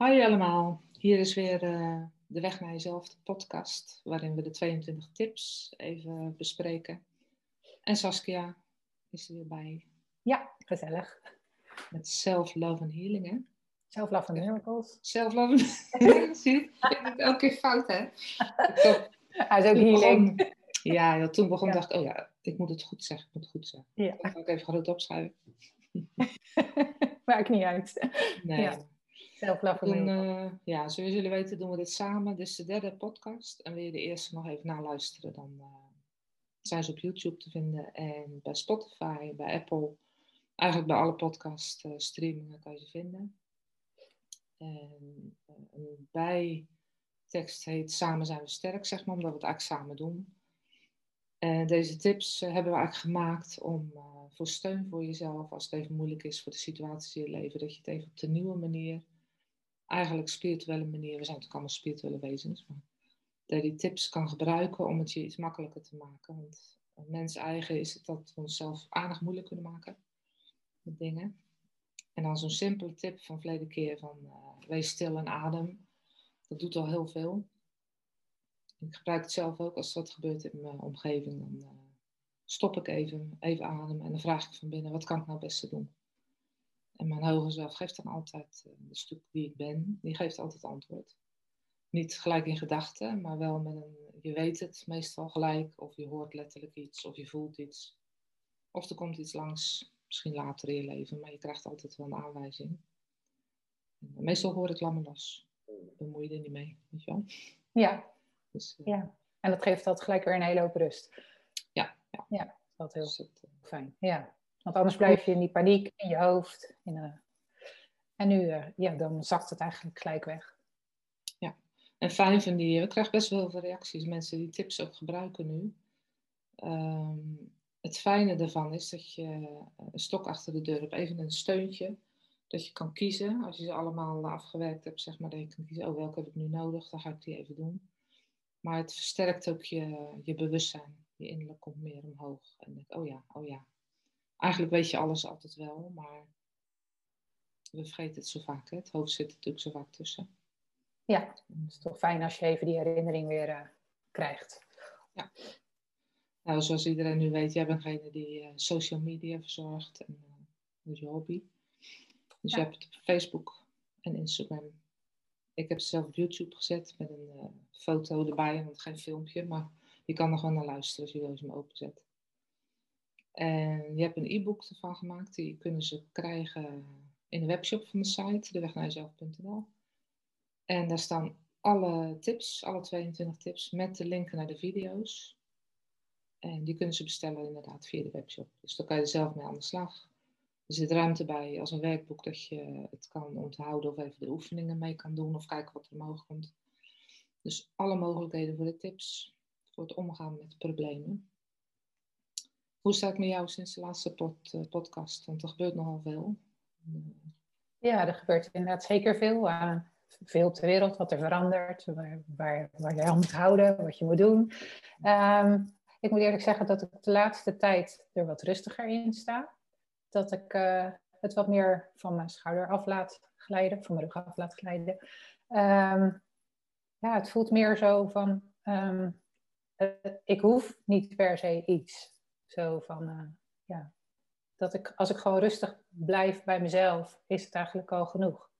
Hoi allemaal, hier is weer uh, de Weg naar Jezelf, de podcast, waarin we de 22 tips even bespreken. En Saskia is er weer bij. Ja, gezellig. Met self-love and healing, hè? Self-love and miracles. Self-love and Zie ik elke keer fout, hè? Hij is ook healing. ja, ja, toen begon, ja. dacht ik, oh ja, ik moet het goed zeggen, ik moet het goed zeggen. Ja. Dat ga ik even groot opschrijven. Maakt niet uit. Nee. Ja. Uh, Ja, zoals jullie weten doen we dit samen. Dit is de derde podcast. En wil je de eerste nog even naluisteren, dan uh, zijn ze op YouTube te vinden. En bij Spotify, bij Apple. Eigenlijk bij alle podcast uh, streamingen kan je ze vinden. En een bijtekst heet Samen zijn we sterk, zeg maar, omdat we het eigenlijk samen doen. En deze tips hebben we eigenlijk gemaakt om voor steun voor jezelf, als het even moeilijk is voor de situatie in je leven, dat je het even op de nieuwe manier eigenlijk spirituele manier, we zijn natuurlijk allemaal spirituele wezens, maar dat je die tips kan gebruiken om het je iets makkelijker te maken. Want mens eigen is dat we onszelf aardig moeilijk kunnen maken met dingen. En dan zo'n simpele tip van verleden keer van uh, wees stil en adem. Dat doet al heel veel. Ik gebruik het zelf ook als dat gebeurt in mijn omgeving. Dan uh, stop ik even, even ademen en dan vraag ik van binnen, wat kan ik nou beste doen? En mijn hoger zelf geeft dan altijd, uh, de stuk die ik ben, die geeft altijd antwoord. Niet gelijk in gedachten, maar wel met een, je weet het meestal gelijk, of je hoort letterlijk iets, of je voelt iets. Of er komt iets langs, misschien later in je leven, maar je krijgt altijd wel een aanwijzing. En meestal hoor ik lammen los. Bemoei je er niet mee, weet je wel? Ja. Dus, uh, ja. En dat geeft dat gelijk weer een hele hoop rust. Ja. Ja, ja dat is heel dus fijn. Ja. Want anders blijf je in die paniek in je hoofd. Uh, en nu, uh, ja, dan zakt het eigenlijk gelijk weg. Ja, en fijn van die, we krijgen best wel veel reacties, mensen die tips ook gebruiken nu. Um, het fijne daarvan is dat je een stok achter de deur hebt, even een steuntje. Dat je kan kiezen, als je ze allemaal afgewerkt hebt, zeg maar, dat je kan kiezen, oh welke heb ik nu nodig, dan ga ik die even doen. Maar het versterkt ook je, je bewustzijn. Je innerlijk komt meer omhoog. En oh ja, oh ja, eigenlijk weet je alles altijd wel, maar we vergeten het zo vaak. Hè? Het hoofd zit natuurlijk zo vaak tussen. Ja, het is toch fijn als je even die herinnering weer uh, krijgt. Ja. Nou, zoals iedereen nu weet, jij bent degene die uh, social media verzorgt. En, uh, dat is je hobby. Dus ja. je hebt het op Facebook en Instagram. Ik heb het zelf op YouTube gezet met een foto erbij, want geen filmpje. Maar je kan er gewoon naar luisteren als je deze hem openzet. En je hebt een e-book ervan gemaakt, die kunnen ze krijgen in de webshop van de site, dewegnaarjezelf.nl. En daar staan alle tips, alle 22 tips, met de linken naar de video's. En die kunnen ze bestellen inderdaad via de webshop. Dus daar kan je zelf mee aan de slag. Er zit ruimte bij als een werkboek dat je het kan onthouden of even de oefeningen mee kan doen of kijken wat er omhoog komt. Dus alle mogelijkheden voor de tips, voor het omgaan met problemen. Hoe staat het met jou sinds de laatste uh, podcast? Want er gebeurt nogal veel. Ja, er gebeurt inderdaad zeker veel. Uh, veel op de wereld, wat er verandert, waar, waar, je aan moet houden, wat je moet doen. Um, ik moet eerlijk zeggen dat ik de laatste tijd er wat rustiger in sta. Dat ik uh, het wat meer van mijn schouder af laat glijden, van mijn rug af laat glijden. Um, ja, het voelt meer zo van, um, ik hoef niet per se iets. Zo van, uh, ja, dat ik, als ik gewoon rustig blijf bij mezelf, is het eigenlijk al genoeg.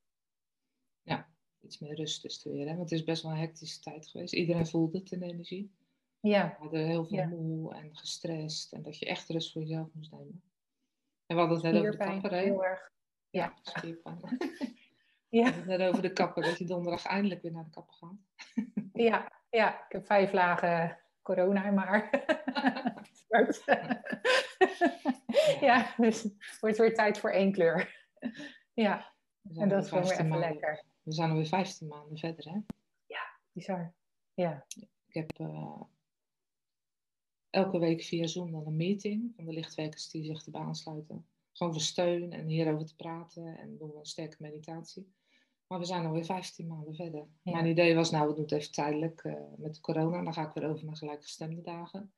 Ja, iets meer rust is er weer. Hè? Want het is best wel een hectische tijd geweest. Iedereen voelde het in de energie. Ja. We hadden heel veel moe en gestrest. En dat je echt rust voor jezelf moest nemen. En we hadden het net over de kapper, hè? Heel erg. Ja, spierpijn. ja. We hadden het net over de kapper, dat je donderdag eindelijk weer naar de kapper gaat. ja, ja, ik heb vijf lagen corona maar. ja, dus het wordt weer tijd voor één kleur. ja, en dat is gewoon weer even lekker. We zijn alweer 15 maanden verder, hè? Ja, bizar. Ja. Ik heb uh, elke week via Zoom dan een meeting van de lichtwerkers die zich erbij aansluiten. Gewoon voor steun en hierover te praten en doen we een sterke meditatie. Maar we zijn alweer 15 maanden verder. Mijn idee was, nou, we doen het even tijdelijk uh, met corona. Dan ga ik weer over naar gelijkgestemde dagen.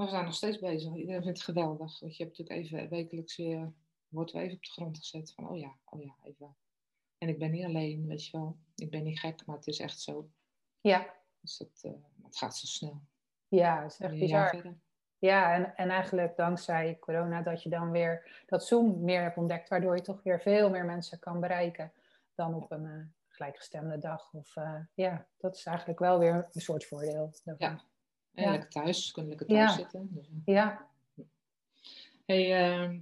Maar we zijn nog steeds bezig. Iedereen vindt het geweldig. Want je hebt natuurlijk even wekelijks weer, wordt weer even op de grond gezet. Van, oh ja, oh ja, even En ik ben niet alleen, weet je wel. Ik ben niet gek, maar het is echt zo. Ja. Dus het, uh, het gaat zo snel. Ja, het is echt bizar. Ja, en, en eigenlijk dankzij corona dat je dan weer dat Zoom meer hebt ontdekt, waardoor je toch weer veel meer mensen kan bereiken dan op een uh, gelijkgestemde dag. Of uh, ja, dat is eigenlijk wel weer een soort voordeel. Daarvan. Ja, ja. lekker thuis, kunnen lekker thuis zitten. Dus, ja. Hey, uh,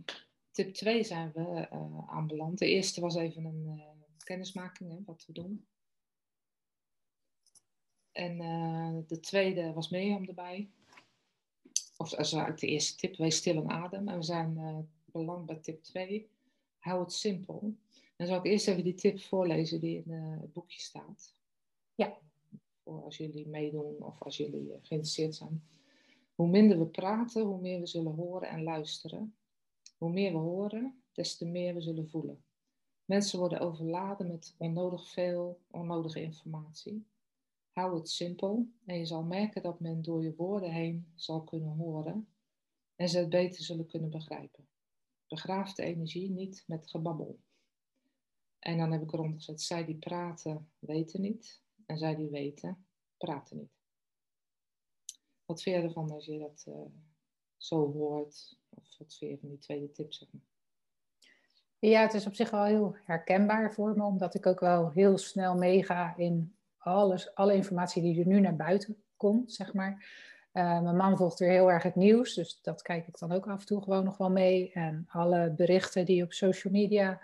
tip 2 zijn we aanbeland. De eerste was even een kennismaking, hè, wat we doen. En de tweede was Mirjam erbij of dat is eigenlijk de eerste tip, wees stil en adem. En we zijn uh, beland bij tip 2, hou het simpel. En dan zal ik eerst even die tip voorlezen die in uh, het boekje staat. Ja. Voor als jullie meedoen of als jullie uh, geïnteresseerd zijn. Hoe minder we praten, hoe meer we zullen horen en luisteren. Hoe meer we horen, des te meer we zullen voelen. Mensen worden overladen met onnodig veel onnodige informatie. Hou het simpel en je zal merken dat men door je woorden heen zal kunnen horen en ze het beter zullen kunnen begrijpen. Begraaf de energie niet met gebabbel. En dan heb ik eronder gezet, zij die praten weten niet en zij die weten praten niet. Wat vind je ervan als je dat uh, zo hoort? Of wat vind je van die tweede tip, zeg? Ja, het is op zich wel heel herkenbaar voor me, omdat ik ook wel heel snel meega in alles, alle informatie die er nu naar buiten komt, zeg maar. Uh, mijn man volgt weer heel erg het nieuws, dus dat kijk ik dan ook af en toe gewoon nog wel mee. En alle berichten die op social media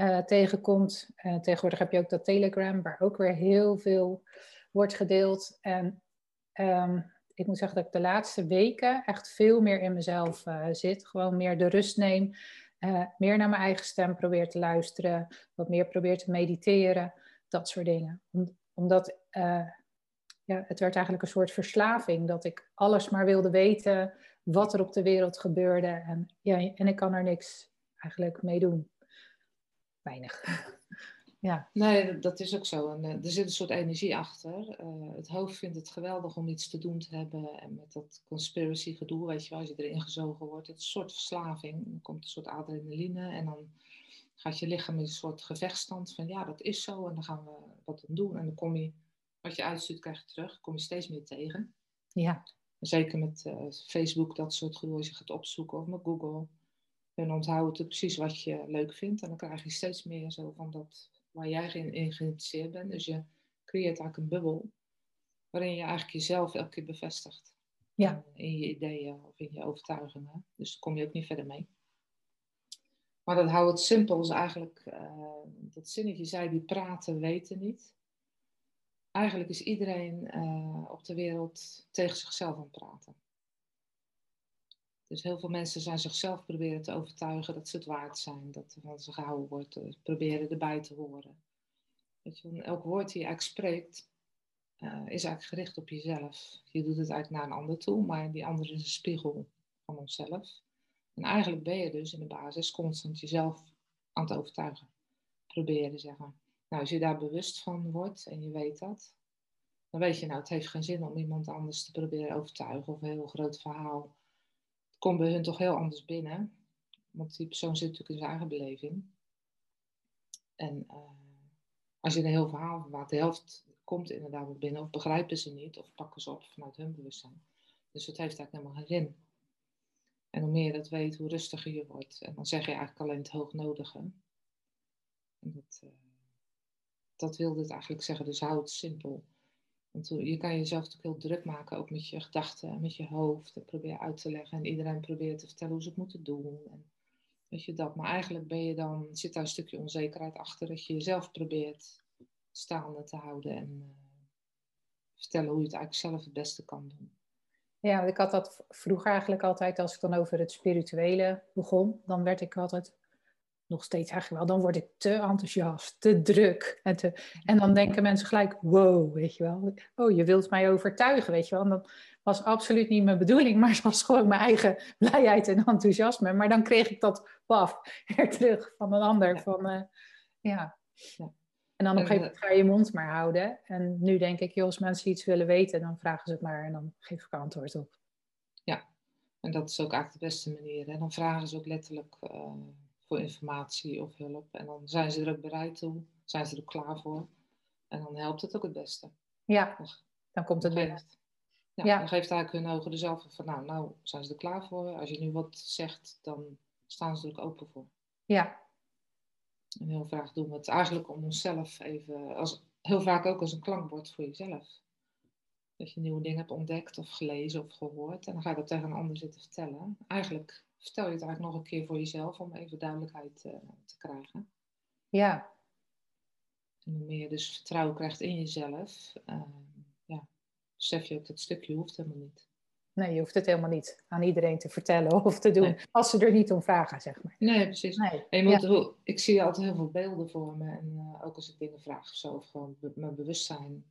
uh, tegenkomt. Uh, tegenwoordig heb je ook dat Telegram, waar ook weer heel veel wordt gedeeld. En um, ik moet zeggen dat ik de laatste weken echt veel meer in mezelf zit. Gewoon meer de rust neem. meer naar mijn eigen stem probeer te luisteren. Wat meer probeer te mediteren. Dat soort dingen omdat ja, het werd eigenlijk een soort verslaving. Dat ik alles maar wilde weten wat er op de wereld gebeurde. En, ja, en ik kan er niks eigenlijk mee doen. Weinig. ja. Nee, dat is ook zo. En, uh, er zit een soort energie achter. Uh, het hoofd vindt het geweldig om iets te doen te hebben. En met dat conspiracy gedoe, weet je wel, als je erin gezogen wordt. Het is een soort verslaving. Dan komt een soort adrenaline en dan gaat je lichaam in een soort gevechtstand van ja, dat is zo en dan gaan we wat aan doen. En dan kom je, wat je uitstuurt, krijg je terug, kom je steeds meer tegen. Ja. Zeker met uh, Facebook, dat soort gedoe, als je gaat opzoeken of met Google. En onthouden het precies wat je leuk vindt. En dan krijg je steeds meer zo van dat waar jij in geïnteresseerd bent. Dus je creëert eigenlijk een bubbel waarin je eigenlijk jezelf elke keer bevestigt. Ja. In je ideeën of in je overtuigingen. Dus daar kom je ook niet verder mee. Maar dat hou het simpel is eigenlijk, uh, dat zinnetje zei, die praten weten niet. Eigenlijk is iedereen uh, op de wereld tegen zichzelf aan het praten. Dus heel veel mensen zijn zichzelf proberen te overtuigen dat ze het waard zijn, dat er van ze gehouden wordt, uh, proberen erbij te horen. Elk woord die je eigenlijk spreekt, is eigenlijk gericht op jezelf. Je doet het eigenlijk naar een ander toe, maar die ander is een spiegel van onszelf. En eigenlijk ben je dus in de basis constant jezelf aan het overtuigen. Proberen, zeg maar. Nou, als je daar bewust van wordt en je weet dat, dan weet je, nou, het heeft geen zin om iemand anders te proberen overtuigen of een heel groot verhaal. Komt bij hun toch heel anders binnen, want die persoon zit natuurlijk in zijn eigen beleving. En uh, als je een heel verhaal verwaart, de helft komt inderdaad wel binnen, of begrijpen ze niet, of pakken ze op vanuit hun bewustzijn. Dus het heeft eigenlijk helemaal geen zin. En hoe meer je dat weet, hoe rustiger je wordt. En dan zeg je eigenlijk alleen het hoognodige. En dat, uh, dat wilde het eigenlijk zeggen, dus hou het simpel. Want je kan jezelf natuurlijk heel druk maken, ook met je gedachten met je hoofd. En probeer uit te leggen en iedereen probeert te vertellen hoe ze het moeten doen. En je dat. Maar eigenlijk ben je dan, zit daar een stukje onzekerheid achter dat je jezelf probeert staande te houden en uh, vertellen hoe je het eigenlijk zelf het beste kan doen. Ja, want ik had dat vroeger eigenlijk altijd, als ik dan over het spirituele begon, dan werd ik altijd, nog steeds eigenlijk wel, dan word ik te enthousiast, te druk. En, te, en dan denken mensen gelijk, wow, weet je wel. Oh, je wilt mij overtuigen, weet je wel. En dat was absoluut niet mijn bedoeling, maar het was gewoon mijn eigen blijheid en enthousiasme. Maar dan kreeg ik dat, paf, er terug van een ander. Van, uh, ja. ja. En dan op een gegeven moment ga je je mond maar houden. En nu denk ik, joh, als mensen iets willen weten, dan vragen ze het maar en dan geef ik antwoord op. Ja, en dat is ook eigenlijk de beste manier. En dan vragen ze ook letterlijk uh, voor informatie of hulp. En dan zijn ze er ook bereid toe. zijn ze er klaar voor. En dan helpt het ook het beste. Ja, dan komt het binnen. Ja, ja. Dan geeft eigenlijk hun ogen er zelf van, nou, nou zijn ze er klaar voor. Als je nu wat zegt, dan staan ze er ook open voor. Ja. En heel vaak doen we het eigenlijk om onszelf even, als, heel vaak ook als een klankbord voor jezelf. Dat je nieuwe dingen hebt ontdekt of gelezen of gehoord. En dan ga je dat tegen een ander zitten vertellen. Eigenlijk vertel je het eigenlijk nog een keer voor jezelf om even duidelijkheid uh, te krijgen. Ja. En hoe meer je dus vertrouwen krijgt in jezelf, uh, ja, besef je ook dat stukje hoeft helemaal niet. Nee, je hoeft het helemaal niet aan iedereen te vertellen of te doen, als ze er niet om vragen, zeg maar. Nee, precies. Nee. je moet, Ik zie altijd heel veel beelden voor me. En uh, ook als ik dingen vraag of zo, of gewoon mijn bewustzijn.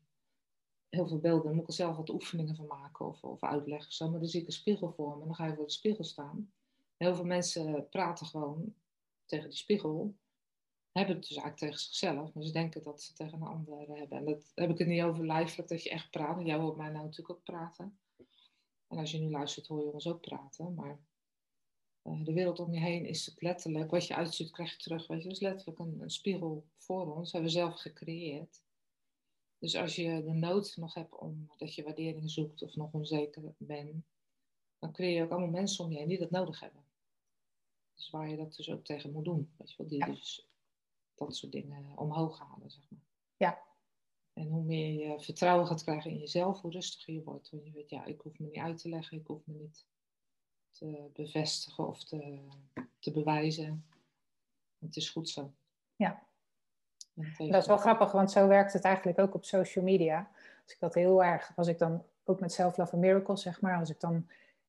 Heel veel beelden. Moet ik er zelf wat oefeningen van maken of, of uitleggen. Zo. Maar dan zie ik een spiegel voor me en dan ga je voor de spiegel staan. Heel veel mensen praten gewoon tegen die spiegel. Hebben het dus eigenlijk tegen zichzelf, maar ze denken dat ze tegen een ander hebben. En dat heb ik het niet over lijfelijk, dat je echt praat. Jij hoort mij nou natuurlijk ook praten. En als je nu luistert, hoor je ons ook praten. Maar uh, de wereld om je heen is letterlijk. Wat je uitziet, krijg je terug. Weet je, dat is letterlijk een, een spiegel voor ons. Dat hebben we zelf gecreëerd. Dus als je de nood nog hebt om dat je waardering zoekt of nog onzeker bent, dan creëer je ook allemaal mensen om je heen die dat nodig hebben. Dus waar je dat dus ook tegen moet doen. Weet je wel, die dus dat soort dingen omhoog halen, zeg maar. Ja. En hoe meer je vertrouwen gaat krijgen in jezelf, hoe rustiger je wordt. Want je weet, ja, ik hoef me niet uit te leggen, ik hoef me niet te bevestigen of te, te bewijzen. Het is goed zo. Ja. Dat is wel grappig, want zo werkt het eigenlijk ook op social media. Als ik dat heel erg, als ik dan ook met Self Love and Miracles, zeg maar, als ik dan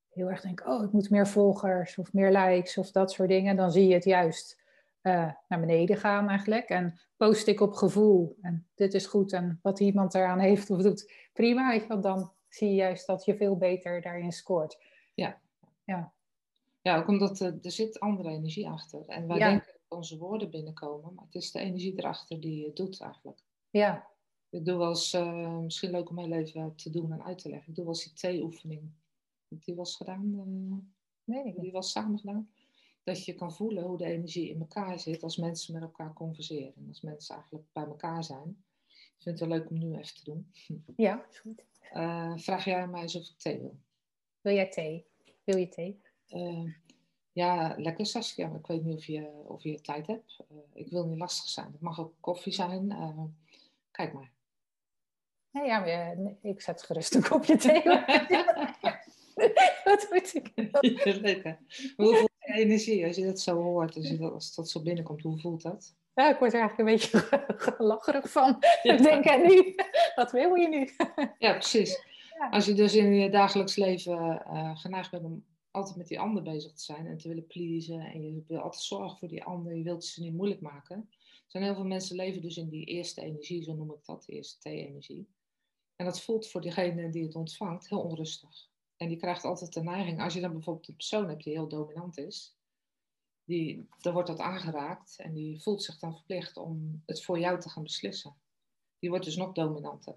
heel erg denk, oh, ik moet meer volgers of meer likes of dat soort dingen, dan zie je het juist uh, naar beneden gaan eigenlijk. En post ik op gevoel en dit is goed en wat iemand eraan heeft of doet, prima. Weet je, dan zie je juist dat je veel beter daarin scoort. Ja. Ja, ja ook omdat uh, er zit andere energie achter. En wij denken onze woorden binnenkomen, maar het is de energie erachter die het doet eigenlijk. Ja. Ik doe wel eens, uh, misschien leuk om heel even te doen en uit te leggen. Ik doe wel eens die thee-oefening. Die was gedaan? Uh, nee. Die was samen gedaan dat je kan voelen hoe de energie in elkaar zit als mensen met elkaar converseren. Als mensen eigenlijk bij elkaar zijn. Ik vind het wel leuk om nu even te doen. Ja, is goed. Uh, vraag jij mij eens of ik thee wil? Wil jij thee? Wil je thee? Uh, ja, lekker Saskia. Maar ik weet niet of je, of je tijd hebt. Uh, ik wil niet lastig zijn. Het mag ook koffie zijn. kijk maar. Nee, ja, maar, ik zet gerust een kopje thee. dat moet ik. Leuk Hoeveel energie als je dat zo hoort, als, je dat, als dat zo binnenkomt. Hoe voelt dat? Ja, ik word er eigenlijk een beetje lacherig van. Ik denk aan nu, wat wil je nu? ja, precies. Als je dus in je dagelijks leven uh, geneigd bent om altijd met die ander bezig te zijn en te willen pleasen en je wil altijd zorgen voor die ander, je wilt ze niet moeilijk maken. Er zijn heel veel mensen leven dus in die eerste energie, zo noem ik dat, de eerste T-energie. En dat voelt voor degene die het ontvangt heel onrustig. En die krijgt altijd de neiging, als je dan bijvoorbeeld een persoon hebt die heel dominant is, die, dan wordt dat aangeraakt en die voelt zich dan verplicht om het voor jou te gaan beslissen. Die wordt dus nog dominanter.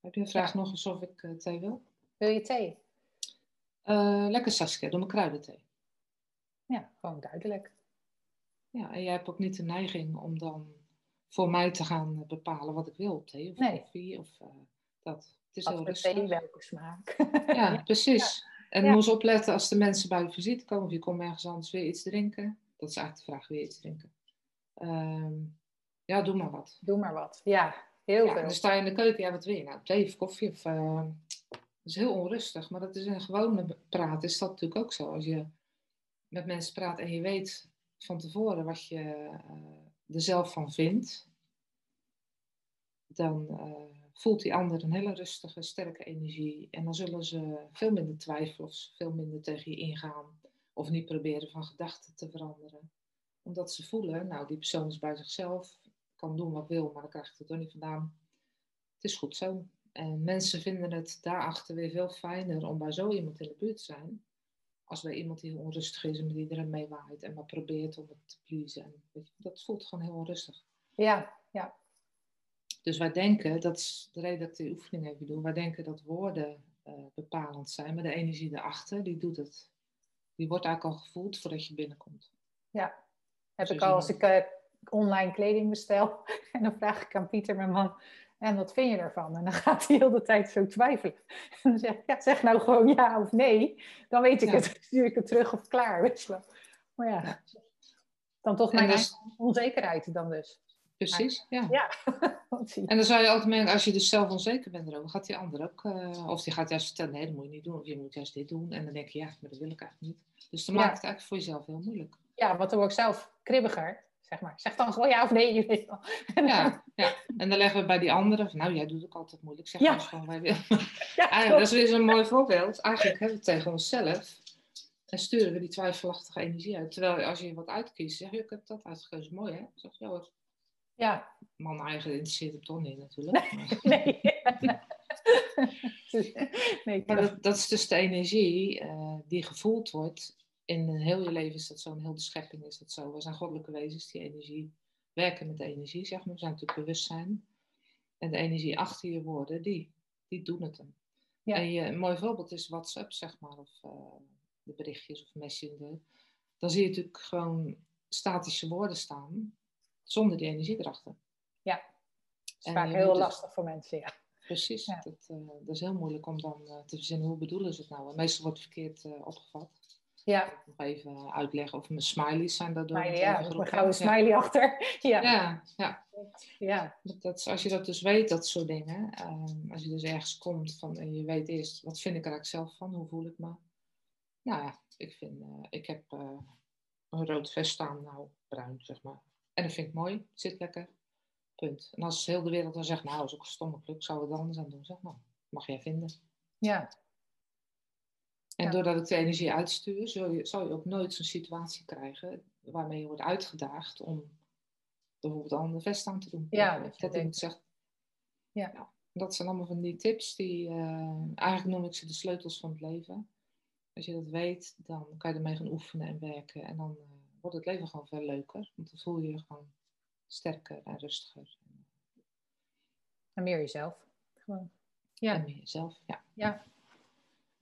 Heb je een vraag nog eens of ik uh, thee wil? Wil je thee? Uh, lekker Saskia, doe mijn kruidenthee. Ja, gewoon duidelijk. Ja, en jij hebt ook niet de neiging om dan voor mij te gaan bepalen wat ik wil op thee of nee. koffie of uh, dat. Het is heel rustig. welke smaak. Ja, precies. En ja. moet opletten als de mensen bij je visite komen of je komt ergens anders weer iets drinken. Dat is eigenlijk de vraag, weer iets drinken? Um, ja, doe maar wat. Doe maar wat, ja. Heel veel. Dan sta je in de keuken, ja, wat wil je nou? Thee of koffie? Of, uh, dat is heel onrustig, maar dat is een gewone praat. Is dat natuurlijk ook zo. Als je met mensen praat en je weet van tevoren wat je uh, er zelf van vindt, dan uh, voelt die ander een hele rustige, sterke energie. En dan zullen ze veel minder twijfelen of veel minder tegen je ingaan. Of niet proberen van gedachten te veranderen. Omdat ze voelen, nou die persoon is bij zichzelf, kan doen wat wil, maar dan krijgt het er niet vandaan. Het is goed zo. En mensen vinden het daarachter weer veel fijner om bij zo iemand in de buurt te zijn. Als bij iemand die onrustig is en met iedereen meewaait en maar probeert om het te pleasen. dat voelt gewoon heel onrustig. Ja, ja. Dus wij denken, dat is de reden dat ik die oefening even doe, wij denken dat woorden uh, bepalend zijn, maar de energie erachter, die doet het. Die wordt eigenlijk al gevoeld voordat je binnenkomt. Ja, heb ik al als ik uh, online kleding bestel. En dan vraag ik aan Pieter, mijn man, en wat vind je ervan? En dan gaat hij heel de tijd zo twijfelen. En dan zeg ik, ja, zeg nou gewoon ja of nee. Dan weet ik het, stuur ik het terug of klaar, weet je wel. Maar ja, dan toch mijn dus, onzekerheid dan dus. Precies, ja. ja. en dan zou je altijd merken, als je dus zelf onzeker bent erover, gaat die ander ook, uh, of die gaat juist vertellen, nee, dat moet je niet doen, of je moet juist dit doen. En dan denk je, ja, maar dat wil ik eigenlijk niet. Dus dan maakt het eigenlijk voor jezelf heel moeilijk. Ja, want dan word ik zelf kribbiger, zeg maar. Zeg dan gewoon ja of nee, je weet wel. Ja, ja, en dan leggen we bij die anderen, van, nou, jij doet ook altijd moeilijk. Zeg ja. gewoon, wij willen. Ja, ah, dat is weer zo'n mooi voorbeeld. Eigenlijk hebben we het tegen onszelf. En sturen we die twijfelachtige energie uit. Terwijl als je wat uitkiest, zeg je, ik heb dat uitgekozen. Mooi, hè? Zeg je, hoor. Ja. Man eigenlijk interesseert hem toch niet natuurlijk. Nee. nee. maar dat, dat, is dus de energie uh, die gevoeld wordt. In heel je leven is dat zo, in heel de schepping is dat zo. We zijn goddelijke wezens die energie werken met de energie, zeg maar. We zijn natuurlijk bewustzijn. En de energie achter je woorden, die, die doen het hem. Ja. En je, een mooi voorbeeld is WhatsApp, zeg maar, of uh, de berichtjes of Messenger. Dan zie je natuurlijk gewoon statische woorden staan zonder die energie erachter. Ja, dat is vaak heel lastig voor mensen, ja. Precies, Dat, uh, dat, is heel moeilijk om dan uh, te verzinnen hoe bedoelen ze het nou. En meestal wordt het verkeerd opgevat. Ja. Nog even uitleggen of mijn smileys zijn daardoor. Smiley, ja, een gouden smiley achter. Ja, ja. ja. ja. Dat, als je dat dus weet, dat soort dingen. Ehm, als je dus ergens komt van, en je weet eerst, wat vind ik er eigenlijk zelf van? Hoe voel ik me? Nou ja, ik vind, ik heb een rood vest staan, nou bruin zeg maar. En dat vind ik mooi, zit lekker. Punt. En als heel de wereld dan zegt, nou, dat is ook een stomme club, zou het anders aan doen? Zeg nou, mag jij vinden. Ja. En doordat ik de energie uitstuur, zul je, zal je ook nooit zo'n situatie krijgen waarmee je wordt uitgedaagd om bijvoorbeeld al een vest aan te doen. Ja, dat, dat iemand zegt. Ja. ja. Dat zijn allemaal van die tips die, uh, eigenlijk noem ik ze de sleutels van het leven. Als je dat weet, dan kan je ermee gaan oefenen en werken. En dan uh, wordt het leven gewoon veel leuker. Want dan voel je je gewoon sterker en rustiger. En meer jezelf. Gewoon. Ja. En meer jezelf, ja. ja.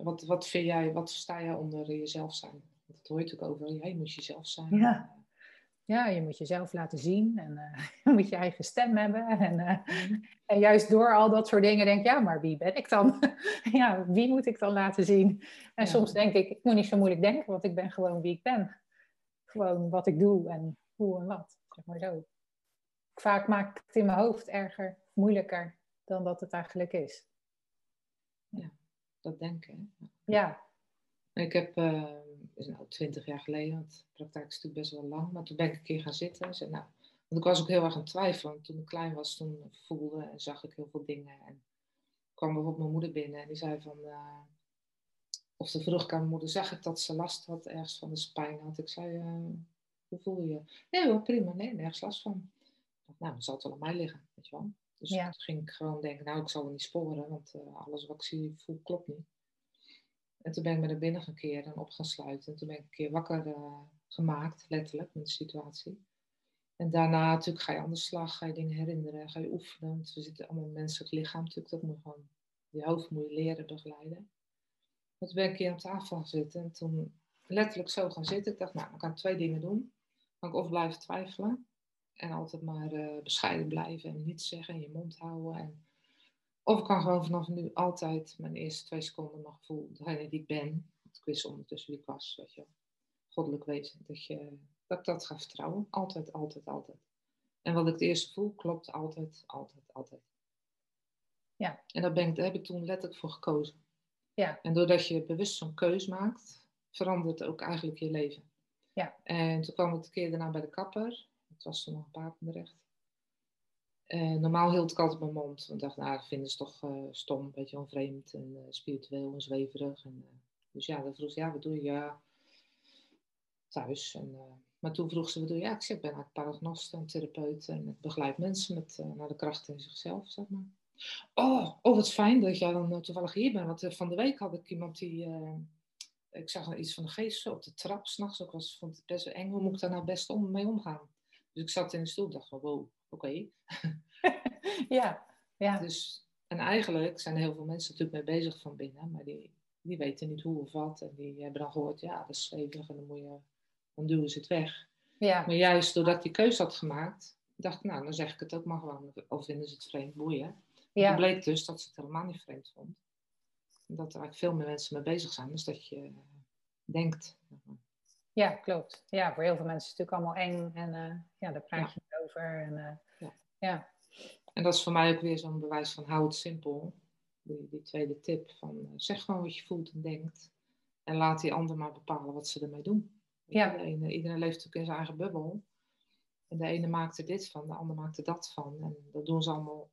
Wat, wat vind jij, wat sta je onder jezelf zijn? Want dat hoor je natuurlijk over, jij moet jezelf zijn. Ja. Ja, je moet jezelf laten zien en uh, je moet je eigen stem hebben. En, uh, en juist door al dat soort dingen denk ik, ja, maar wie ben ik dan? ja, wie moet ik dan laten zien? En soms denk ik, ik moet niet zo moeilijk denken, want ik ben gewoon wie ik ben gewoon wat ik doe en hoe en wat. Zeg maar zo. Vaak maak ik het in mijn hoofd erger, moeilijker dan dat het eigenlijk is. Ja, dat denken. Ja. Ik heb, uh, is nou twintig jaar geleden, want de praktijk is natuurlijk best wel lang, maar toen ben ik een keer gaan zitten en zei, nou, want ik was ook heel erg aan het twijfelen. Toen ik klein was, toen voelde en zag ik heel veel dingen. En kwam bijvoorbeeld mijn moeder binnen en die zei van, uh, of de vroeg ik aan mijn moeder, zag ik dat ze last had ergens van de spijn had. Ik zei, uh, hoe voel je je? Nee hoor, prima, nee, nergens last van. Ik dacht, nou, dan zal het wel aan mij liggen, weet je wel. Dus ja. toen ging ik gewoon denken, nou, ik zal wel niet sporen, want uh, alles wat ik zie, voel, klopt niet. En toen ben ik me naar binnen keren en op gaan sluiten. En toen ben ik een keer wakker uh, gemaakt, letterlijk, met de situatie. En daarna natuurlijk ga je aan de slag, ga je dingen herinneren, ga je oefenen. Want we zitten allemaal menselijk lichaam natuurlijk, dat moet gewoon, je hoofd moet je leren begeleiden. Toen ben ik hier aan tafel gaan zitten en toen letterlijk zo gaan zitten. Ik dacht, nou, ik kan twee dingen doen. Kan ik of blijven twijfelen en altijd maar uh, bescheiden blijven en niets zeggen en je mond houden. En... Of ik kan gewoon vanaf nu altijd mijn eerste twee seconden mijn gevoel, degene die ik ben, ik wist ondertussen wie ik was, weet je goddelijk wezen, dat, je, dat dat gaat vertrouwen. Altijd, altijd, altijd. En wat ik het eerste voel, klopt altijd, altijd, altijd. Ja. En daar, ben ik, daar heb ik toen letterlijk voor gekozen. Ja. En doordat je bewust zo'n keus maakt, verandert ook eigenlijk je leven. Ja. En toen kwam ik een keer daarna bij de kapper. Het was toen nog een Papendrecht. Uh, normaal hield ik altijd mijn mond. Want ik dacht, nou, dat vinden ze toch uh, stom, een beetje onvreemd en uh, spiritueel en zweverig. En, dus ja, dan vroeg ze, ja, wat doe je? Thuis. En, maar toen vroeg ze, wat doe je? Ja, ik zeg, ik ben eigenlijk paragnost en therapeut en ik begeleid mensen met, naar de kracht in zichzelf, maar. Oh, oh, wat fijn dat jij dan eh, toevallig hier bent. Want eh, van de week had ik iemand die. Ik zag iets van de geest op de trap s'nachts. Ik was, vond het best eng. Hoe moet ik daar nou best om, mee omgaan? Dus ik zat in de stoel en dacht van wow, oké. ja, ja. Dus, en eigenlijk zijn er heel veel mensen natuurlijk mee bezig van binnen. Maar die, die weten niet hoe of wat. En die hebben dan gehoord, ja, dat is stevig en dan, moet je, dan duwen ze het weg. Ja. Maar juist doordat ik die keuze had gemaakt, dacht ik, nou, dan zeg ik het ook maar gewoon. Of vinden ze het vreemd, boeien. Ja. Bleek dus dat ze het helemaal niet vreemd vond. Dat er eigenlijk veel meer mensen mee bezig zijn, dus dat je denkt. Ja, klopt. Ja, voor heel veel mensen is het natuurlijk allemaal eng en uh, ja, daar praat je ja. over. En, uh, ja. ja. En dat is voor mij ook weer zo'n bewijs van hou het simpel. Die, die tweede tip van uh, zeg gewoon wat je voelt en denkt. En laat die ander maar bepalen wat ze ermee doen. Ja. Iedereen leeft natuurlijk in zijn eigen bubbel. En de ene maakt er dit van, de ander maakt er dat van. En dat doen ze allemaal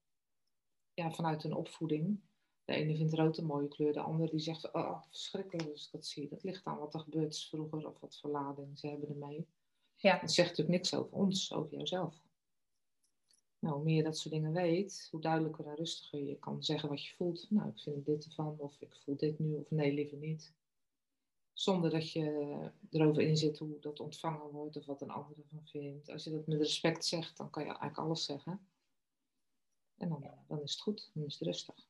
ja, vanuit hun opvoeding. De ene vindt rood een mooie kleur, de ander die zegt, oh, verschrikkelijk als ik dat zie. Dat ligt aan wat er gebeurd is vroeger of wat voor lading ze hebben ermee. Ja. Dat zegt natuurlijk niks over ons, over jouzelf. Nou, hoe meer je dat soort dingen weet, hoe duidelijker en rustiger je kan zeggen wat je voelt. Nou, ik vind dit ervan, of ik voel dit nu, of nee, liever niet. Zonder dat je erover in zit hoe dat ontvangen wordt of wat een ander ervan vindt. Als je dat met respect zegt, dan kan je eigenlijk alles zeggen. En dan, dan is het goed, dan is het rustig.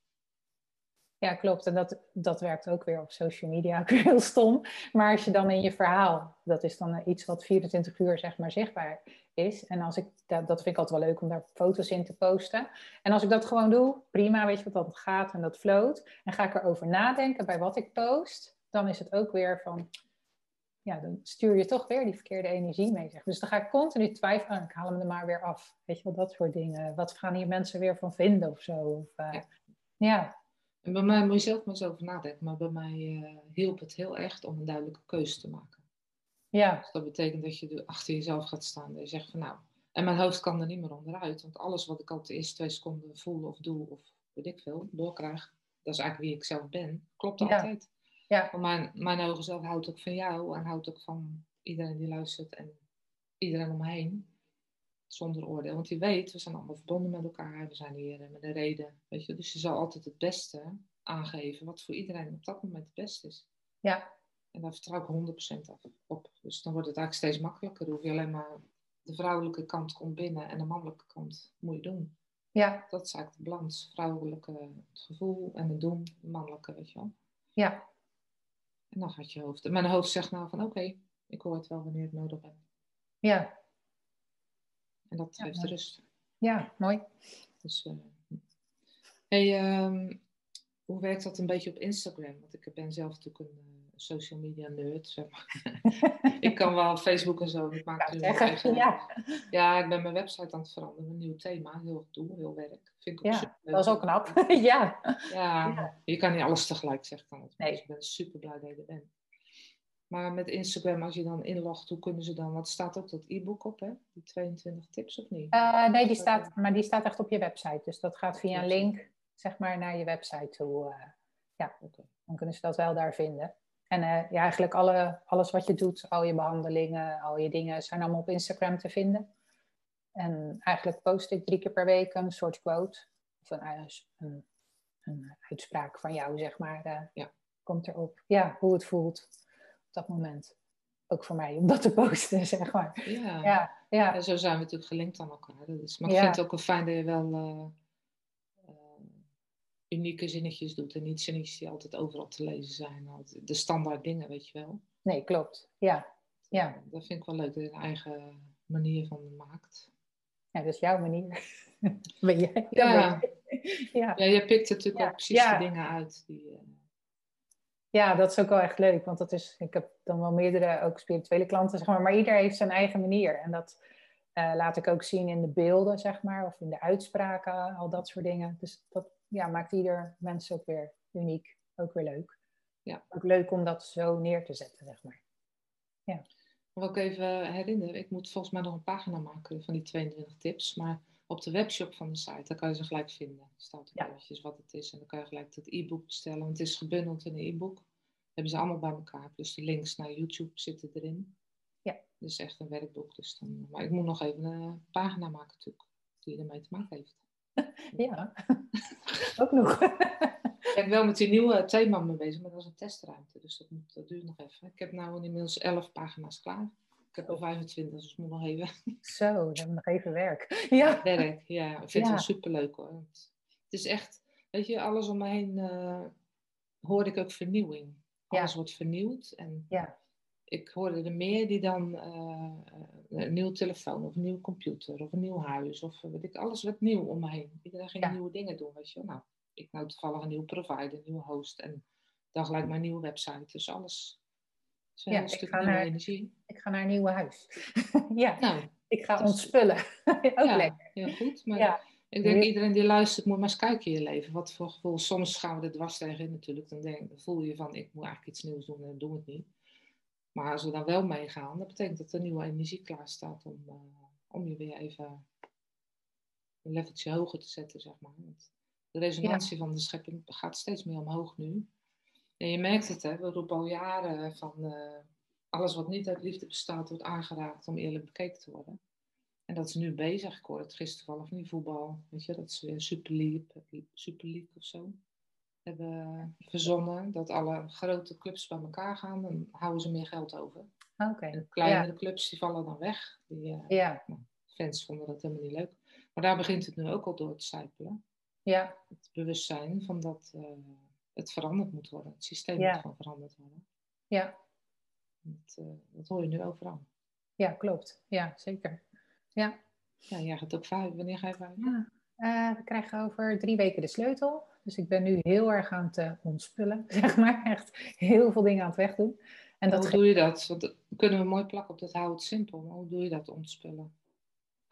Ja, klopt. En dat, dat werkt ook weer op social media, ook heel stom. Maar als je dan in je verhaal, dat is dan iets wat 24 uur zeg maar zichtbaar is. En als ik, dat, dat vind ik altijd wel leuk om daar foto's in te posten. En als ik dat gewoon doe, prima, weet je wat dat gaat en dat float. En ga ik erover nadenken bij wat ik post, dan is het ook weer van, ja, dan stuur je toch weer die verkeerde energie mee. Zeg. Dus dan ga ik continu twijfelen en ik haal hem er maar weer af. Weet je wel, dat soort dingen. Wat gaan hier mensen weer van vinden of zo? Of, uh, ja. ja. En bij mij moet je zelf maar eens over nadenken, maar bij mij uh, hielp het heel erg om een duidelijke keuze te maken. Ja. Dus dat betekent dat je achter jezelf gaat staan en je zegt van nou, en mijn hoofd kan er niet meer onderuit, want alles wat ik al de eerste twee seconden voel of doe of weet ik veel, doorkrijg, dat is eigenlijk wie ik zelf ben, klopt altijd. Ja. Want mijn, mijn ogen zelf houdt ook van jou en houdt ook van iedereen die luistert en iedereen om me heen. Zonder oordeel. Want die weet, we zijn allemaal verbonden met elkaar. We zijn hier met een reden. Weet je? Dus je zal altijd het beste aangeven wat voor iedereen op dat moment het beste is. Ja. En daar vertrouw ik 100% af op. Dus dan wordt het eigenlijk steeds makkelijker. Dan hoef je alleen maar de vrouwelijke kant komt binnen en de mannelijke kant moet je doen. Ja. Dat is eigenlijk de balans. Vrouwelijke het gevoel en het doen, de mannelijke, weet je wel. Ja. En dan gaat je hoofd. Mijn hoofd zegt nou van oké, okay, ik hoor het wel wanneer ik nodig heb. Ja. En dat Ja, geeft rust. Ja, mooi. Dus, eh, hey, ehm, hoe werkt dat een beetje op Instagram? Want ik ben zelf natuurlijk een eh, social media nerd, zeg maar. ik kan wel Facebook en zo. Ik maak Ja, zeggen, eigen- ja. ja, ik ben mijn website aan het veranderen. Een nieuw thema, heel doel, heel werk. Vind ik Ja, dat is ook knap. ja. Ja, je kan niet alles tegelijk, zeg ik dan. Nee. Dus ik ben super blij dat je er bent. Maar met Instagram, als je dan inlogt, hoe kunnen ze dan... Want er staat ook dat e-book op, hè? Die 22 tips, of niet? Eh, nee, die Staat maar die staat echt op je website. Dus dat gaat via een link, zeg maar, naar je website toe. eh. ja, dan kunnen ze dat wel daar vinden. En eh, ja, eigenlijk alle, alles wat je doet, al je behandelingen, al je dingen, zijn allemaal op Instagram te vinden. En eigenlijk post ik drie keer per week een soort quote. Of een, een, een uitspraak van jou, zeg maar. Ja. Komt erop. Ja, hoe het voelt dat moment. Ook voor mij om dat te posten, zeg maar. Ja. Ja, ja, En zo zijn we natuurlijk gelinkt aan elkaar. Dus, maar ik Ja. vind het ook wel fijn dat je wel eh, eh, unieke zinnetjes doet. En niet zinnetjes die altijd overal te lezen zijn. Altijd De standaard dingen, weet je wel. nee, klopt. Ja, ja. Dat vind ik wel leuk, dat je een eigen manier van maakt. ja dat is jouw manier. ben jij? Ja. ben jij. ja. Ja, je pikt natuurlijk ook precies de dingen uit. Die, eh, Ja, dat is ook wel echt leuk, want dat is, ik heb dan wel meerdere ook spirituele klanten, zeg maar, maar ieder heeft zijn eigen manier. En dat eh, laat ik ook zien in de beelden, zeg maar, of in de uitspraken, al dat soort dingen. Dus dat ja, maakt ieder mens ook weer uniek, ook weer leuk. Ja. Ook leuk om dat zo neer te zetten, zeg maar. Wil ik even herinneren, ik moet volgens mij nog een pagina maken van die 22 tips. Maar op de webshop van de site, daar kan je ze gelijk vinden. Er staat ook Ja. eventjes wat het is. En dan kan je gelijk het e-book bestellen. Want het is gebundeld in een e-book. Hebben ze allemaal bij elkaar. Plus de links naar YouTube zitten erin. Ja. Dus echt een werkboek. Dus dan, maar ik moet nog even een pagina maken natuurlijk. Die ermee te maken heeft. Ja, ook nog. Ik ben wel met die nieuwe thema mee bezig, maar dat is een testruimte. Dus dat, moet, dat duurt nog even. Ik heb nu inmiddels 11 pagina's klaar. Ik heb er 25, dus ik moet nog even Zo, dan hebben we nog even werk. Ja, werk. Ja, ik vind het wel superleuk hoor. Het is echt, weet je, alles om me heen eh, hoor ik ook vernieuwing. Ja. Alles wordt vernieuwd. En Ja. ik hoorde er meer die dan uh, een nieuwe telefoon of een nieuwe computer of een nieuw huis of weet ik, alles wat nieuw om me heen. Iedereen ging nieuwe dingen doen, weet je Nou, ik nou toevallig een nieuwe provider, een nieuwe host en dan gelijk mijn nieuwe website. Dus alles is ja, een stuk nieuwe naar, energie. Ik ga naar een nieuw huis. ja, nou, ik ga ontspullen. Ook ja, lekker. Heel goed, maar ja. ik denk iedereen die luistert moet maar eens kijken in je leven. Wat voor gevoel, soms gaan we er dwars tegen natuurlijk. Dan, denk, voel je van, ik moet eigenlijk iets nieuws doen en doe het niet. Maar als we dan wel meegaan, dat betekent dat er nieuwe energie klaar staat om, uh, om je weer even een leveltje hoger te zetten, zeg maar. Want de resonantie van de schepping gaat steeds meer omhoog nu. En je merkt het, hè, we roepen al jaren van uh, alles wat niet uit liefde bestaat, wordt aangeraakt om eerlijk bekeken te worden. En dat is nu bezig. Ik hoorde het gisteren van die voetbal. Weet je, dat is weer Super League, Super League of zo hebben verzonnen. Dat alle grote clubs bij elkaar gaan, dan houden ze meer geld over. Okay. De kleinere clubs die vallen dan weg. Die, uh, ja. nou, fans vonden dat helemaal niet leuk. Maar daar begint het nu ook al door te sijpelen. Ja. Het bewustzijn van dat uh, het veranderd moet worden. Het systeem moet gewoon veranderd worden. Ja. Dat, uh, dat, hoor je nu overal. Ja, klopt. Ja, zeker. Ja. Ja, jij gaat ook vijf. Wanneer ga je vijf? Ja. we krijgen over drie weken de sleutel. Dus ik ben nu heel erg aan het uh, ontspullen, zeg maar. Echt heel veel dingen aan het wegdoen. En dat hoe doe je dat? Want kunnen we mooi plakken op dat hou het simpel. Maar hoe doe je dat ontspullen?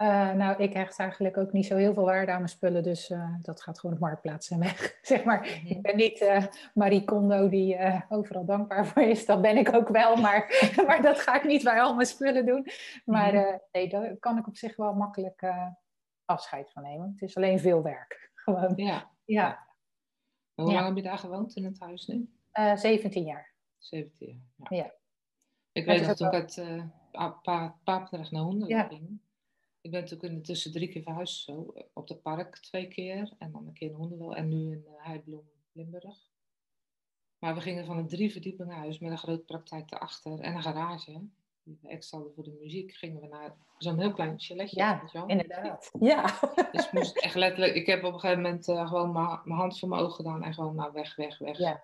Uh, nou, ik hecht eigenlijk ook niet zo heel veel waarde aan mijn spullen, dus uh, dat gaat gewoon op marktplaats en weg. zeg maar, ik ben niet uh, Marie Kondo die overal dankbaar voor is. Dat ben ik ook wel, maar, maar dat ga ik niet bij al mijn spullen doen. Maar mm-hmm. nee, daar kan ik op zich wel makkelijk afscheid van nemen. Het is alleen veel werk. Gewoon. Ja. ja. Hoe lang heb je daar gewoond in het huis nu? Uh, eh, 17 jaar. 17 jaar. Ja. ja. Ik weet nog toen ik uit uh, Papendrecht naar Honden ging. Ik ben natuurlijk intussen drie keer verhuisd zo. Op het park twee keer. En dan een keer in Hoenderwil. En nu in uh, Heibloem, Limburg. Maar we gingen van een drie verdiepingen huis met een grote praktijk erachter en een garage die we extra hadden voor de muziek, gingen we naar zo'n heel klein chaletje. Ja, inderdaad. Ja. Dus moest echt letterlijk, ik heb op een gegeven moment uh, gewoon mijn hand voor mijn ogen gedaan en gewoon nou weg, weg, weg. Ja.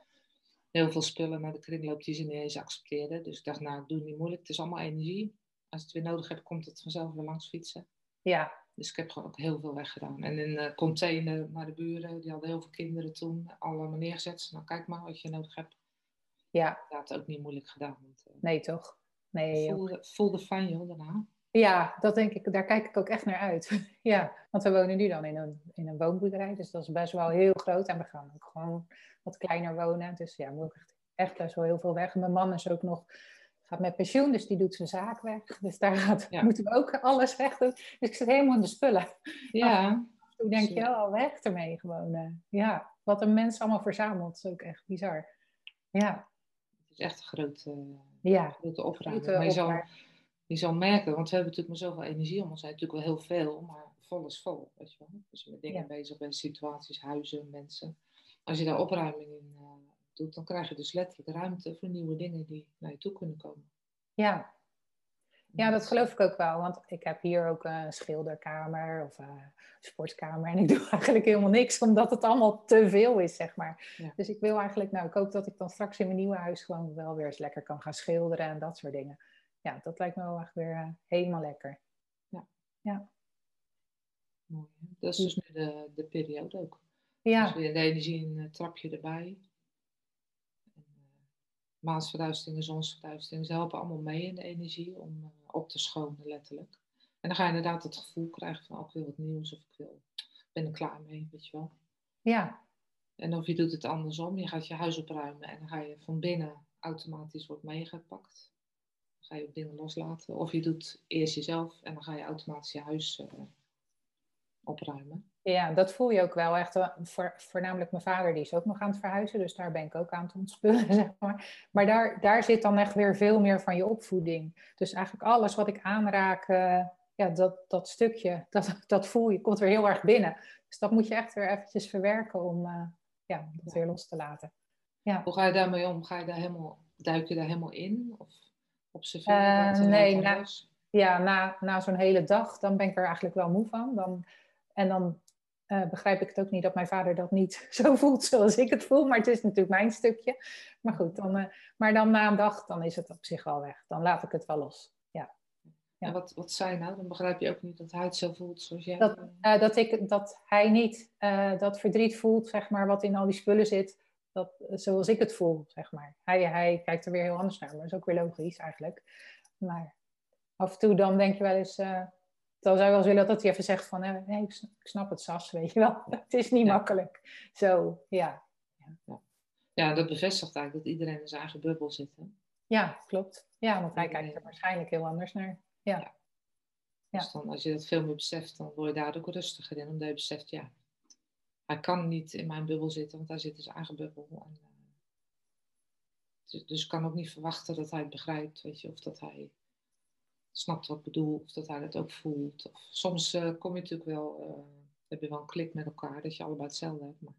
Heel veel spullen naar de kringloop die ze niet eens accepteerden. Dus ik dacht, nou, doe niet moeilijk. Het is allemaal energie. Als het weer nodig heb, komt het vanzelf weer langs fietsen. Ja. Dus ik heb gewoon ook heel veel weggedaan. En in een container naar de buren, die hadden heel veel kinderen toen, allemaal neergezet. Nou, kijk maar wat je nodig hebt. Ja. Dat had ook niet moeilijk gedaan. Want, uh, nee, toch? Nee, voelde, voelde fijn joh, daarna. Ja, dat denk ik, daar kijk ik ook echt naar uit. ja, want we wonen nu dan in een, in een woonboerderij, dus dat is best wel heel groot. En we gaan ook gewoon wat kleiner wonen. Dus ja, moet echt, echt best wel heel veel weg. mijn man is ook nog, gaat met pensioen, dus die doet zijn zaak weg. Dus daar gaat, moeten we ook alles weg doen. Dus ik zit helemaal in de spullen. Ja. Toen denk je, oh, weg ermee gewoon. Eh. Ja, wat een mens allemaal verzamelt, is ook echt bizar. Ja. Het is echt een grote ja. grote opruiming. Maar je zal, je zal merken, want we hebben natuurlijk maar zoveel energie om ons heen. Natuurlijk wel heel veel, maar vol is vol. Weet je wel? Dus met dingen bezig bent, situaties, huizen, mensen. Als je daar opruiming in uh, doet, dan krijg je dus letterlijk ruimte voor nieuwe dingen die naar je toe kunnen komen. Ja, ja, dat geloof ik ook wel. Want ik heb hier ook een schilderkamer of een sportkamer. En ik doe eigenlijk helemaal niks, omdat het allemaal te veel is, zeg maar. Dus ik wil eigenlijk, nou, ik hoop dat ik dan straks in mijn nieuwe huis gewoon wel weer eens lekker kan gaan schilderen en dat soort dingen. Ja, dat lijkt me wel echt weer uh, helemaal lekker. Ja. ja. Mooi. Dat is dus nu de, de periode ook. Ja. Dus weer de energie een trapje erbij. Maansverduisteringen, zonsverduisteringen, ze helpen allemaal mee in de energie om uh, op te schonen, letterlijk. En dan ga je inderdaad het gevoel krijgen van, oh, ik wil wat nieuws of ik wil, ben er klaar mee, weet je wel. Ja. En of je doet het andersom, je gaat je huis opruimen en dan ga je van binnen automatisch wordt meegepakt. Dan ga je ook dingen loslaten. Of je doet eerst jezelf en dan ga je automatisch je huis uh, opruimen. Ja, dat voel je ook wel echt. Eh, voor, voornamelijk mijn vader, die is ook nog aan het verhuizen. Dus daar ben ik ook aan het ontspullen, zeg maar. Maar daar, daar zit dan echt weer veel meer van je opvoeding. Dus eigenlijk alles wat ik aanraak, uh, ja, dat, dat stukje, dat, dat voel je, komt weer heel erg binnen. Dus dat moet je echt weer eventjes verwerken om uh, ja, dat weer los te laten. Ja. Hoe ga je daarmee om? Ga je daar helemaal, duik je daar helemaal in? Of observeer je dat? nee, na, ja, na, na zo'n hele dag, dan ben ik er eigenlijk wel moe van. Dan, en dan uh, begrijp ik het ook niet dat mijn vader dat niet zo voelt zoals ik het voel. Maar het is natuurlijk mijn stukje. Maar goed, dan, uh, maar dan na een dag, dan is het op zich wel weg. Dan laat ik het wel los. Ja. ja. En wat, wat zei nou? Dan begrijp je ook niet dat hij het zo voelt zoals jij. Dat, uh, dat, ik, dat hij niet dat verdriet voelt, zeg maar, wat in al die spullen zit. Dat, zoals ik het voel, zeg maar. Hij, hij kijkt er weer heel anders naar, maar dat is ook weer logisch eigenlijk. Maar af en toe dan denk je wel eens dan zou je wel willen dat hij even zegt van, nee, ik snap het, Sas, weet je wel. Het is niet makkelijk. Zo, ja. ja. Ja, dat bevestigt eigenlijk dat iedereen in zijn eigen bubbel zit. Hè? Ja, klopt. Ja, want hij kijkt er waarschijnlijk heel anders naar. Ja. ja. Dus dan, als je dat veel meer beseft, dan word je daar ook rustiger in. Omdat je beseft, ja, hij kan niet in mijn bubbel zitten, want hij zit in zijn eigen bubbel. En, uh, dus, dus ik kan ook niet verwachten dat hij het begrijpt, weet je, of dat hij snapt wat ik bedoel, of dat hij dat ook voelt. Of soms uh, kom je natuurlijk wel, uh, heb je wel een klik met elkaar, dat je allebei hetzelfde hebt, maar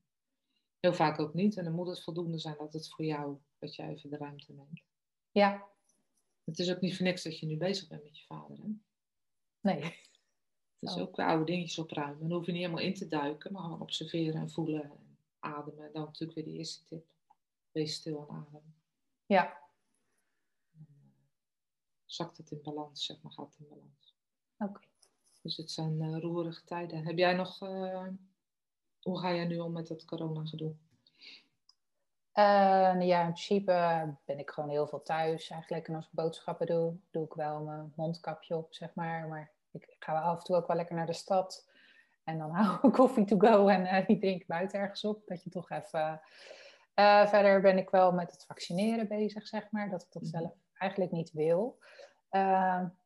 heel vaak ook niet. En dan moet het voldoende zijn dat het voor jou, dat jij even de ruimte neemt. Ja. Het is ook niet voor niks dat je nu bezig bent met je vader, hè? Nee. Het is oh. ook oude dingetjes opruimen. Dan hoef je niet helemaal in te duiken, maar gewoon observeren en voelen en ademen. En dan natuurlijk weer de eerste tip. Wees stil en adem. Ja zakt het in balans, zeg maar, gaat het in balans. Oké. Dus het zijn uh, roerige tijden. Heb jij nog, uh, hoe ga jij nu om met dat corona-gedoe? Uh, ja, in principe ben ik gewoon heel veel thuis eigenlijk. En als ik boodschappen doe, doe ik wel mijn mondkapje op, zeg maar. Maar ik ga af en toe ook wel lekker naar de stad. En dan hou ik koffie to go en uh, die drink buiten ergens op. Dat je toch even... Uh, verder ben ik wel met het vaccineren bezig, zeg maar. Dat ik dat mhm. zelf eigenlijk niet wil. Uh,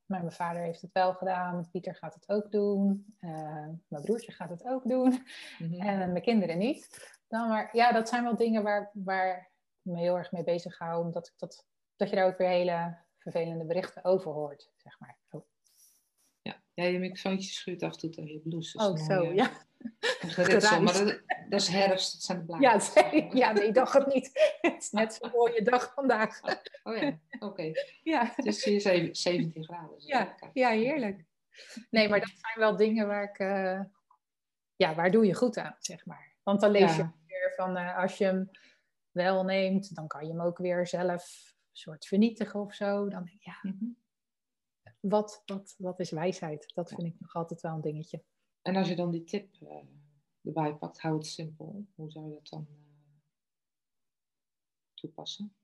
maar mijn vader heeft het wel gedaan. Pieter gaat het ook doen. Uh, mijn broertje gaat het ook doen. Mhm. En mijn kinderen niet. Dan maar, ja, dat zijn wel dingen waar, waar ik me heel erg mee bezig hou. Omdat ik dat, dat je daar ook weer hele vervelende berichten over hoort, zeg maar. Oh. Ja. ja, je microfoontje schuurt af en toe tegen je blouse. Oh, zo, ja. Geritsel, maar dat, dat, is herfst, dat zijn de bladen. Ja, ja, nee, dacht het niet. Het is net zo'n mooie dag vandaag. Oh ja, oké. Ja. Het is hier 17 graden. ja, ja, heerlijk. Nee, maar dat zijn wel dingen waar ik... Uh, ja, waar doe je goed aan, zeg maar. Want dan lees je weer van, uh, als je hem wel neemt, dan kan je hem ook weer zelf soort vernietigen of zo. Dan denk ik, ja, mhm. wat, wat, wat is wijsheid? Dat vind ik nog altijd wel een dingetje. En als je dan die tip uh, erbij pakt, hou het simpel. Hoe zou je dat dan uh, toepassen?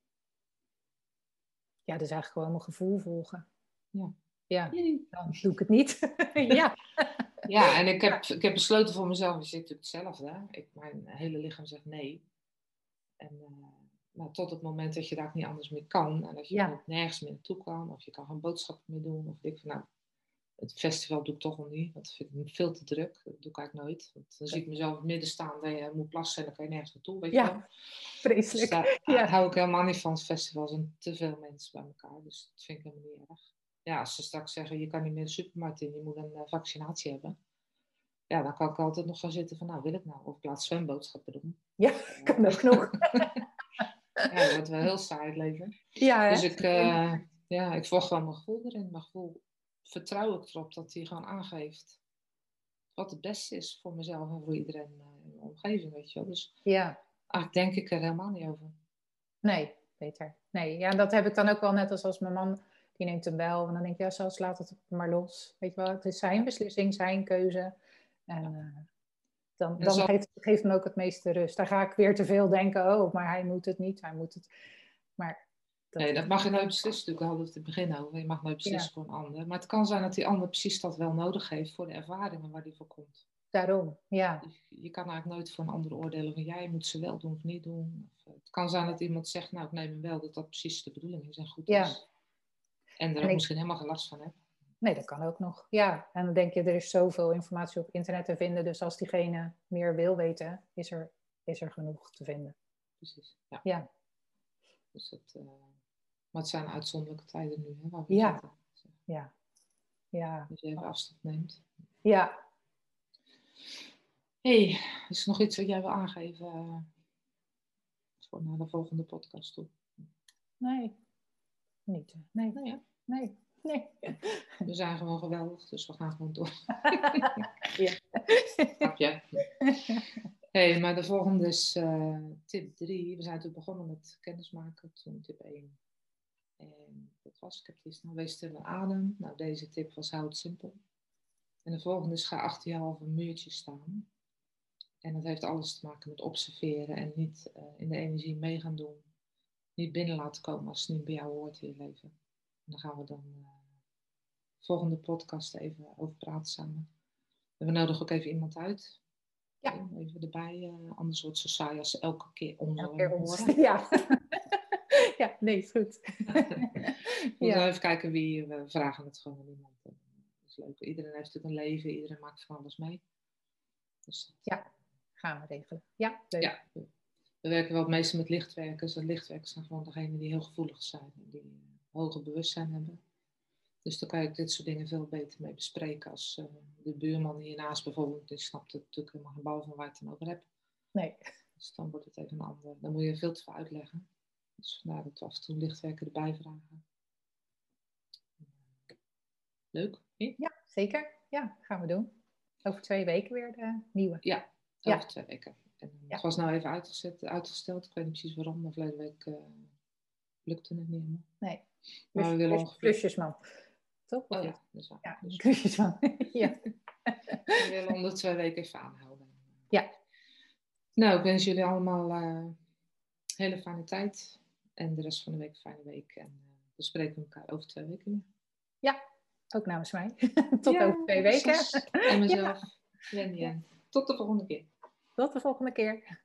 Ja, dus eigenlijk gewoon mijn gevoel volgen. Ja. Ja, dan doe ik het niet. ja. Ja, en ik heb, ik heb besloten voor mezelf, ik zit natuurlijk hetzelfde. Ik, mijn hele lichaam zegt nee. En, uh, maar tot het moment dat je daar niet anders meer kan. En dat je ja. nergens meer naartoe kan. Of je kan geen boodschappen meer doen. Of ik van nou, het festival doe ik toch nog niet, dat vind ik veel te druk. Dat doe ik eigenlijk nooit. Want dan zie ik mezelf in het midden staan dat je moet plassen en dan kan je nergens naartoe. Weet ja, je wel. vreselijk. Dus daar ja. hou ik helemaal niet van. Het festival er zijn te veel mensen bij elkaar, dus dat vind ik helemaal niet erg. Ja, als ze straks zeggen, je kan niet meer de supermarkt in, je moet een uh, vaccinatie hebben. Ja, dan kan ik altijd nog gaan zitten van, nou wil ik nou? Of ik laat zwemboodschappen doen. Ja, kan ook nog. ja, dat wordt wel heel saai het leven. Ja, dus ik, uh, ja, ik volg gewoon mijn gevoel erin. Mijn gevoel vertrouw ik erop dat hij gewoon aangeeft wat het beste is voor mezelf en voor iedereen eh, in de omgeving, weet je wel. Dus ja. eigenlijk denk ik er helemaal niet over. Nee, beter. Nee, ja, dat heb ik dan ook wel net als als mijn man, die neemt hem wel. En dan denk ik, ja, zoals laat het maar los. Weet je wel, het is zijn beslissing, zijn keuze. En uh, dan, dan geeft, geeft me ook het meeste rust. Daar ga ik weer te veel denken, oh, maar hij moet het niet, hij moet het. Maar nee, dat mag je nooit beslissen. Natuurlijk hadden we het in het begin over. Je mag nooit beslissen voor een ander. Maar het kan zijn dat die ander precies dat wel nodig heeft voor de ervaringen waar die voor komt. Daarom, ja. Dus je kan eigenlijk nooit voor een ander oordelen van jij moet ze wel doen of niet doen. Of, het kan zijn dat iemand zegt, nou ik neem hem wel dat dat precies de bedoeling is en goed ja. is. En er misschien helemaal geen last van hebt. Nee, dat kan ook nog. Ja, en dan denk je, er is zoveel informatie op internet te vinden. Dus als diegene meer wil weten, is er, is er genoeg te vinden. Precies, ja. ja. Dus dat, uh, maar het zijn uitzonderlijke tijden nu, hè, waar we ja. Zitten. Ja. ja. Dus je even afstand neemt. Ja. hey, is er nog iets wat jij wil aangeven uh, voor naar de volgende podcast toe? Nee. Niet. Nee. Nee, ja. nee. Nee. We zijn gewoon geweldig, dus we gaan gewoon door. ja. Snap hey, maar de volgende is uh, tip 3. We zijn toen begonnen met kennismaken, toen tip 1. En dat was, ik heb snel, wees stille adem. Nou, deze tip was houd simpel. En de volgende is ga achter je halve muurtje staan. En dat heeft alles te maken met observeren en niet uh, in de energie mee gaan doen. Niet binnen laten komen als het niet bij jou hoort in je leven. En daar gaan we dan uh, volgende podcast even over praten samen. En we nodigen ook even iemand uit. Ja. Even erbij, uh, anders wordt het zo saai als elke keer onder elke keer. Ja. Ja, nee, is goed. we ja. even kijken wie, we vragen het gewoon aan iemand. Dat is leuk. Iedereen heeft natuurlijk een leven, iedereen maakt van alles mee. Dus ja, gaan we regelen. Ja, leuk. Ja. We werken wel het meeste met lichtwerkers. En lichtwerkers zijn gewoon degenen die heel gevoelig zijn en die hoger bewustzijn hebben. Dus dan kan je dit soort dingen veel beter mee bespreken als uh, de buurman hiernaast bijvoorbeeld. Die snapt het natuurlijk helemaal geen bal van waar je het dan over hebt. Nee. Dus dan wordt het even een ander. Dan moet je veel te veel uitleggen. Dus vandaar dat we af en toe lichtwerken erbij vragen. Leuk? Ja, zeker. Ja, gaan we doen. Over twee weken weer de nieuwe. Ja, over ja. twee weken. En het was nou even uitgezet, uitgesteld. Ik weet niet precies waarom, maar verleden week uh, lukte het niet helemaal. Nee. Maar we willen ongeveer... Klusjesman. Toch? Oh ja, waar. Ja, dus... klusjesman. ja. we willen om de twee weken even aanhouden. Ja. Nou, ik wens jullie allemaal uh, hele fijne tijd. En de rest van de week een fijne week. En uh, we spreken elkaar over twee weken weer. Ja, ook namens mij. Tot over twee weken. En mezelf. Ja. Tot de volgende keer. Tot de volgende keer.